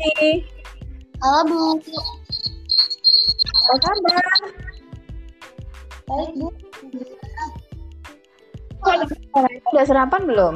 Santi. Halo Bu. Apa kabar? Baik Bu. Udah sarapan belum?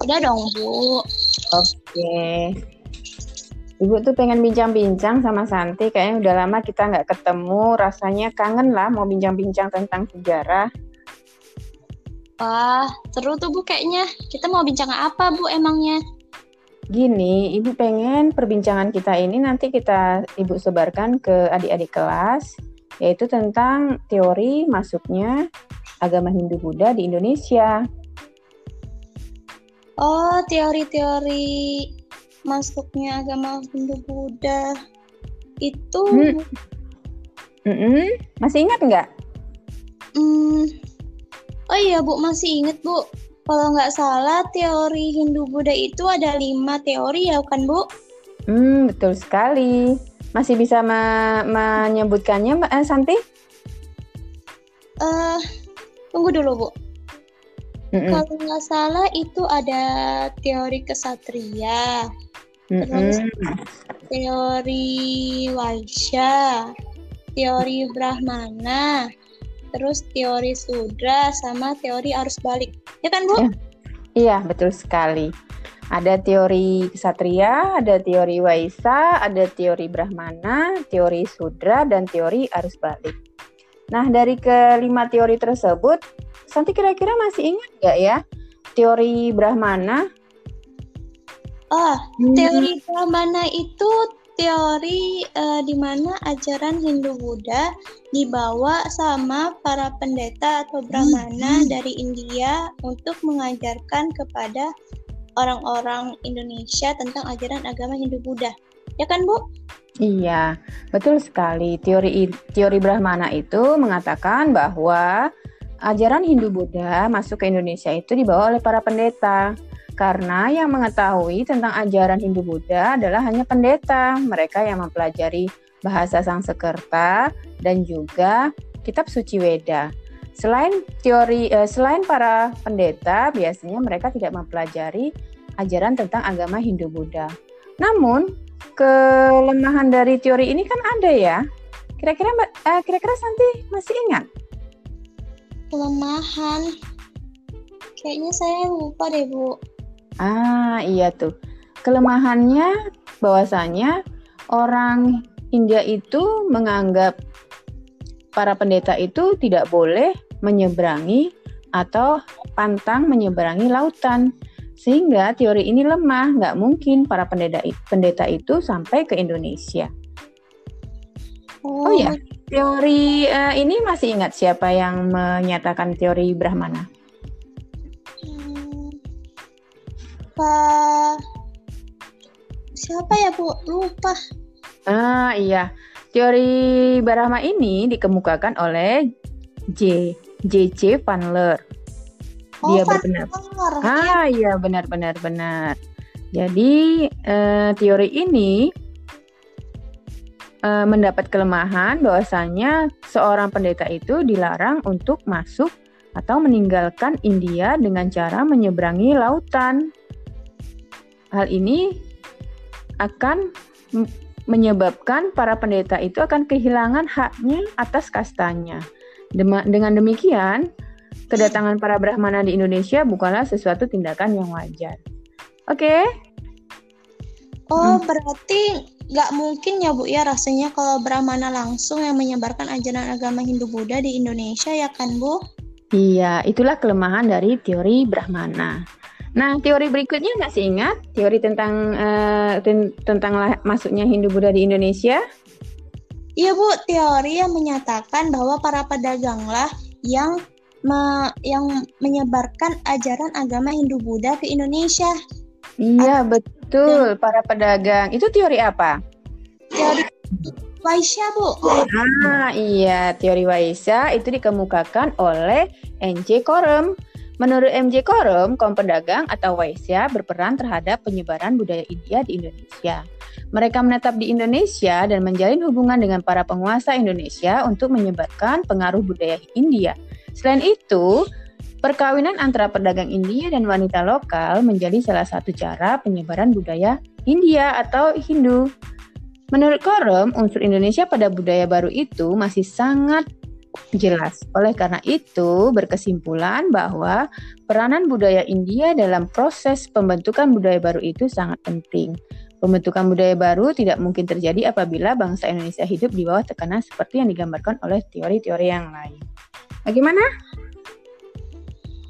Udah dong Bu. Oke. Ibu tuh pengen bincang-bincang sama Santi. Kayaknya udah lama kita nggak ketemu. Rasanya kangen lah mau bincang-bincang tentang sejarah. Wah, seru tuh Bu kayaknya. Kita mau bincang apa Bu emangnya? Gini, Ibu pengen perbincangan kita ini nanti kita Ibu sebarkan ke adik-adik kelas, yaitu tentang teori masuknya agama Hindu-Buddha di Indonesia. Oh, teori-teori masuknya agama Hindu-Buddha itu Hmm. Mm-mm. Masih ingat nggak? Hmm. Oh iya Bu, masih inget Bu. Kalau nggak salah teori Hindu-Buddha itu ada lima teori ya kan Bu? Hmm, betul sekali. Masih bisa me- menyebutkannya, Mbak eh, Santi? Eh, tunggu dulu Bu. Mm-mm. Kalau nggak salah itu ada teori kesatria, terus Mm-mm. teori Waisya, teori Brahmana, terus teori Sudra, sama teori arus balik. Ya kan Bu? Ya. Iya, betul sekali. Ada teori kesatria, ada teori Waisa, ada teori Brahmana, teori Sudra, dan teori arus balik. Nah, dari kelima teori tersebut, Santi kira-kira masih ingat nggak ya teori Brahmana? Ah, Teori Brahmana itu teori eh, di mana ajaran Hindu-Buddha dibawa sama para pendeta atau Brahmana dari India untuk mengajarkan kepada orang-orang Indonesia tentang ajaran agama Hindu-Buddha. Ya kan, Bu? Iya, betul sekali. Teori teori Brahmana itu mengatakan bahwa ajaran Hindu-Buddha masuk ke Indonesia itu dibawa oleh para pendeta. Karena yang mengetahui tentang ajaran Hindu-Buddha adalah hanya pendeta, mereka yang mempelajari bahasa Sangsekerta dan juga kitab suci Weda. Selain teori eh, selain para pendeta, biasanya mereka tidak mempelajari ajaran tentang agama Hindu-Buddha. Namun, kelemahan dari teori ini kan ada ya. Kira-kira eh, kira-kira Santi masih ingat? Kelemahan. Kayaknya saya lupa deh, Bu. Ah, iya tuh. Kelemahannya bahwasanya orang India itu menganggap para pendeta itu tidak boleh menyeberangi atau pantang menyeberangi lautan. Sehingga teori ini lemah, nggak mungkin para pendeta, pendeta itu sampai ke Indonesia. Oh ya, teori eh, ini masih ingat siapa yang menyatakan teori Brahmana? Pak siapa ya Bu? Lupa. Ah iya, teori Brahma ini dikemukakan oleh J. J.C. Vanler. Oh, Dia berpendapat. Ah iya benar benar benar. Jadi eh, teori ini eh, mendapat kelemahan bahwasanya seorang pendeta itu dilarang untuk masuk atau meninggalkan India dengan cara menyeberangi lautan. Hal ini akan menyebabkan para pendeta itu akan kehilangan haknya atas kastanya. Dengan demikian, kedatangan para Brahmana di Indonesia bukanlah sesuatu tindakan yang wajar. Oke, Oh, Hmm. berarti nggak mungkin ya Bu ya rasanya kalau Brahmana langsung yang menyebarkan ajaran agama Hindu-Buddha di Indonesia ya kan Bu? iya, itulah kelemahan dari teori Brahmana. Nah, teori berikutnya masih ingat teori tentang ten- tentang lah- masuknya Hindu-Buddha di Indonesia? Iya Bu, teori yang menyatakan bahwa para pedaganglah yang me- yang menyebarkan ajaran agama Hindu-Buddha ke Indonesia. Iya, betul. Para pedagang. Itu teori apa? Teori Waisya Bu. Ah, iya, teori Waisa itu dikemukakan oleh N.J. Korem. Menurut M.J. Korem, kaum pedagang atau Waisya berperan terhadap penyebaran budaya India di Indonesia. Mereka menetap di Indonesia dan menjalin hubungan dengan para penguasa Indonesia untuk menyebarkan pengaruh budaya India. Selain itu, Perkawinan antara pedagang India dan wanita lokal menjadi salah satu cara penyebaran budaya India atau Hindu. Menurut Korum, unsur Indonesia pada budaya baru itu masih sangat jelas. Oleh karena itu, berkesimpulan bahwa peranan budaya India dalam proses pembentukan budaya baru itu sangat penting. Pembentukan budaya baru tidak mungkin terjadi apabila bangsa Indonesia hidup di bawah tekanan seperti yang digambarkan oleh teori-teori yang lain. Bagaimana?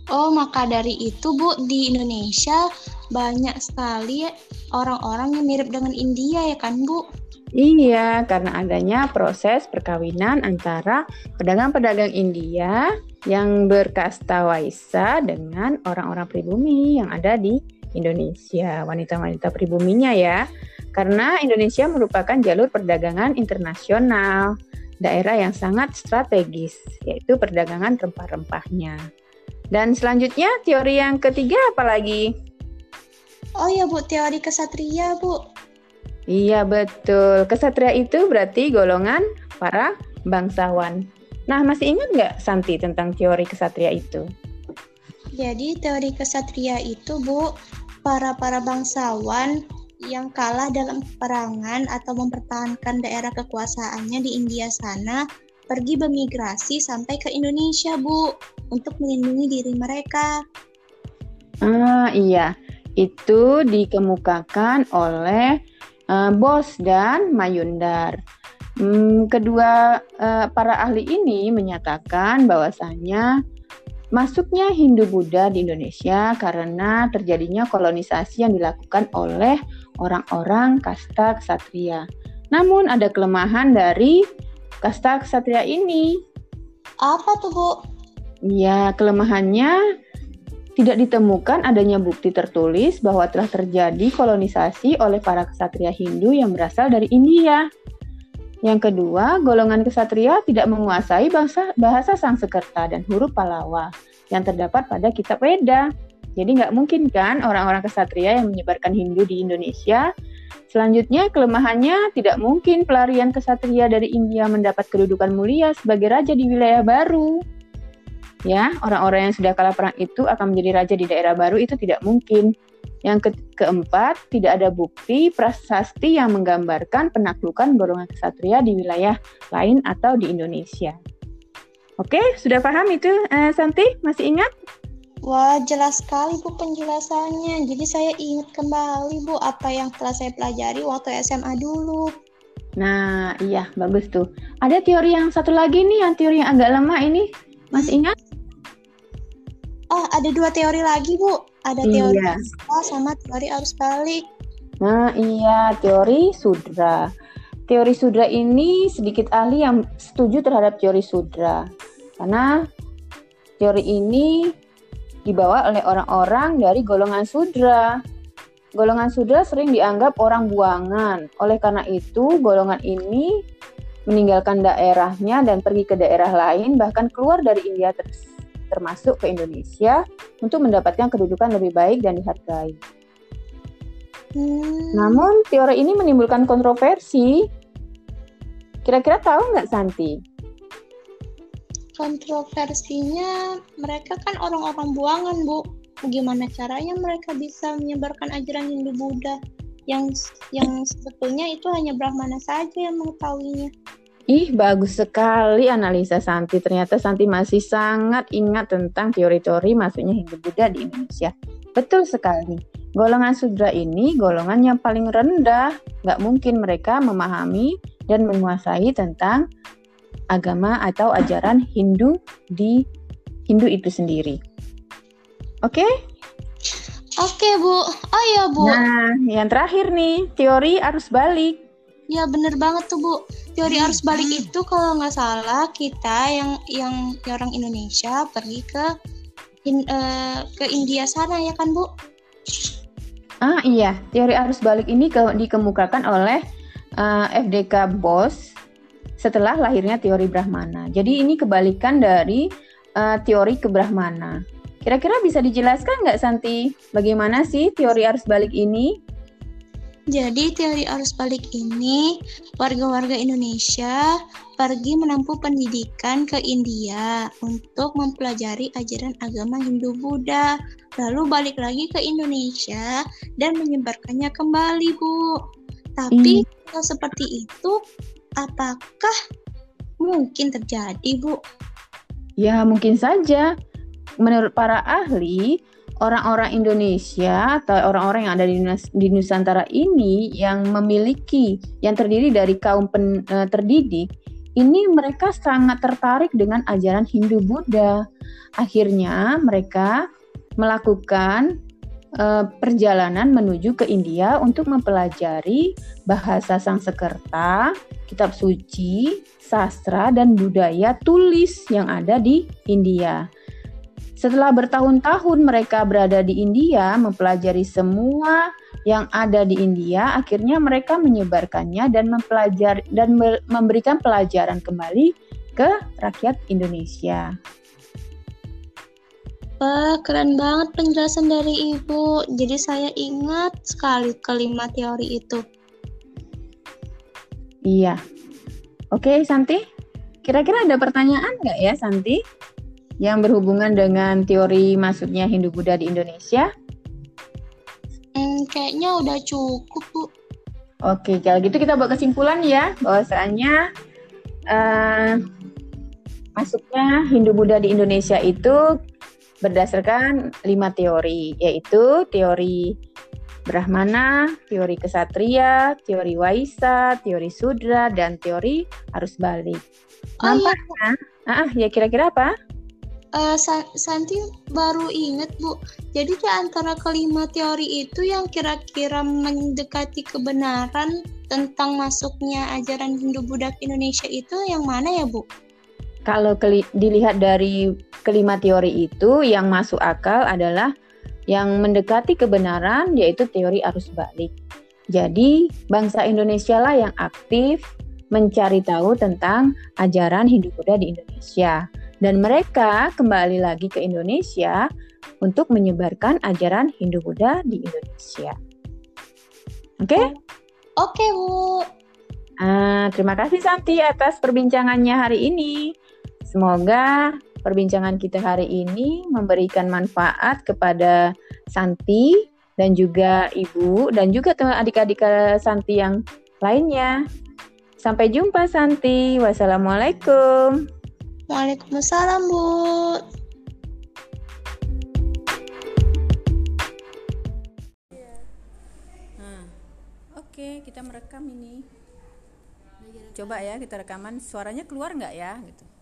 Oh, maka dari itu, Bu, di Indonesia banyak sekali orang-orang yang mirip dengan India ya kan, Bu? Iya, karena adanya proses perkawinan antara pedagang-pedagang India yang berkasta Waisa dengan orang-orang pribumi yang ada di Indonesia, wanita-wanita pribuminya ya. Karena Indonesia merupakan jalur perdagangan internasional, daerah yang sangat strategis, yaitu perdagangan rempah-rempahnya. Dan selanjutnya teori yang ketiga apa lagi? Oh ya Bu, teori kesatria Bu. Iya betul. Kesatria itu berarti golongan para bangsawan. Nah, masih ingat nggak Santi tentang teori kesatria itu? Jadi teori kesatria itu Bu, para para bangsawan yang kalah dalam perangan atau mempertahankan daerah kekuasaannya di India sana pergi bermigrasi sampai ke Indonesia, Bu, untuk melindungi diri mereka. Ah, iya. Itu dikemukakan oleh uh, Bos dan Mayundar. Hmm, kedua uh, para ahli ini menyatakan bahwasanya masuknya Hindu Buddha di Indonesia karena terjadinya kolonisasi yang dilakukan oleh orang-orang kasta ksatria. Namun ada kelemahan dari kasta ksatria ini. Apa tuh, Bu? Ya, kelemahannya tidak ditemukan adanya bukti tertulis bahwa telah terjadi kolonisasi oleh para kesatria Hindu yang berasal dari India. Yang kedua, golongan kesatria tidak menguasai bahasa, bahasa Sanskerta dan huruf Palawa yang terdapat pada kitab Weda. Jadi nggak mungkin kan orang-orang kesatria yang menyebarkan Hindu di Indonesia. Selanjutnya, kelemahannya tidak mungkin pelarian kesatria dari India mendapat kedudukan mulia sebagai raja di wilayah baru ya orang-orang yang sudah kalah perang itu akan menjadi raja di daerah baru itu tidak mungkin. Yang ke keempat, tidak ada bukti prasasti yang menggambarkan penaklukan golongan kesatria di wilayah lain atau di Indonesia. Oke, sudah paham itu, eh, Santi? Masih ingat? Wah, jelas sekali Bu penjelasannya. Jadi saya ingat kembali Bu apa yang telah saya pelajari waktu SMA dulu. Nah, iya, bagus tuh. Ada teori yang satu lagi nih, yang teori yang agak lemah ini. Masih ingat? Oh, ada dua teori lagi, Bu. Ada iya. teori iya. sama teori arus balik. Nah, iya, teori sudra. Teori sudra ini sedikit ahli yang setuju terhadap teori sudra. Karena teori ini dibawa oleh orang-orang dari golongan sudra. Golongan sudra sering dianggap orang buangan. Oleh karena itu, golongan ini meninggalkan daerahnya dan pergi ke daerah lain, bahkan keluar dari India termasuk ke Indonesia untuk mendapatkan kedudukan lebih baik dan dihargai. Hmm. Namun teori ini menimbulkan kontroversi. Kira-kira tahu nggak Santi? Kontroversinya mereka kan orang-orang buangan, Bu. Bagaimana caranya mereka bisa menyebarkan ajaran Hindu Buddha? yang yang sebetulnya itu hanya Brahmana saja yang mengetahuinya. Ih, bagus sekali analisa Santi. Ternyata Santi masih sangat ingat tentang teori-teori masuknya Hindu Buddha di Indonesia. Betul sekali. Golongan Sudra ini golongan yang paling rendah. Nggak mungkin mereka memahami dan menguasai tentang agama atau ajaran Hindu di Hindu itu sendiri. Oke? Okay? Oke, Bu. Oh ya, Bu. Nah, yang terakhir nih, teori arus balik. Ya, bener banget tuh, Bu. Teori arus balik hmm. itu kalau nggak salah kita yang yang orang Indonesia pergi ke in, uh, ke India sana ya kan, Bu? Ah, iya. Teori arus balik ini ke, dikemukakan oleh uh, eh, FDK Bos setelah lahirnya teori Brahmana. Jadi ini kebalikan dari uh, teori kebrahmana. Kira-kira bisa dijelaskan nggak Santi, bagaimana sih teori arus balik ini? Jadi teori arus balik ini warga-warga Indonesia pergi menempuh pendidikan ke India untuk mempelajari ajaran agama Hindu Buddha, lalu balik lagi ke Indonesia dan menyebarkannya kembali, Bu. Tapi hmm. kalau seperti itu apakah mungkin terjadi, Bu? Ya, mungkin saja. Menurut para ahli, orang-orang Indonesia atau orang-orang yang ada di, di Nusantara ini yang memiliki yang terdiri dari kaum pen, uh, terdidik ini mereka sangat tertarik dengan ajaran Hindu Buddha. Akhirnya mereka melakukan uh, perjalanan menuju ke India untuk mempelajari bahasa Sangsekerta, kitab suci, sastra dan budaya tulis yang ada di India. Setelah bertahun-tahun mereka berada di India, mempelajari semua yang ada di India, akhirnya mereka menyebarkannya dan mempelajari dan memberikan pelajaran kembali ke rakyat Indonesia. Wah, keren banget penjelasan dari Ibu. Jadi saya ingat sekali kelima teori itu. Iya. Oke, Santi. Kira-kira ada pertanyaan nggak ya, Santi? Yang berhubungan dengan teori masuknya Hindu Buddha di Indonesia? Hmm, kayaknya udah cukup, Bu. Oke, kalau gitu kita buat kesimpulan ya, bahwasanya uh, masuknya Hindu Buddha di Indonesia itu berdasarkan lima teori, yaitu teori Brahmana, teori kesatria, teori Waisa, teori Sudra, dan teori arus balik. Oh, Nampaknya, iya. ah, ya kira-kira apa? Uh, Santi baru inget Bu. Jadi di antara kelima teori itu yang kira-kira mendekati kebenaran tentang masuknya ajaran Hindu Buddha ke Indonesia itu yang mana ya Bu? Kalau dilihat dari kelima teori itu yang masuk akal adalah yang mendekati kebenaran yaitu teori arus balik. Jadi bangsa Indonesia lah yang aktif mencari tahu tentang ajaran Hindu Buddha di Indonesia dan mereka kembali lagi ke Indonesia untuk menyebarkan ajaran Hindu Buddha di Indonesia. Oke? Okay? Oke, okay, Bu. Uh, terima kasih Santi atas perbincangannya hari ini. Semoga perbincangan kita hari ini memberikan manfaat kepada Santi dan juga Ibu dan juga teman adik-adik Santi yang lainnya. Sampai jumpa Santi. Wassalamualaikum. Waalaikumsalam, Bu. Nah, oke, kita merekam ini. Coba ya kita rekaman, suaranya keluar nggak ya? Gitu.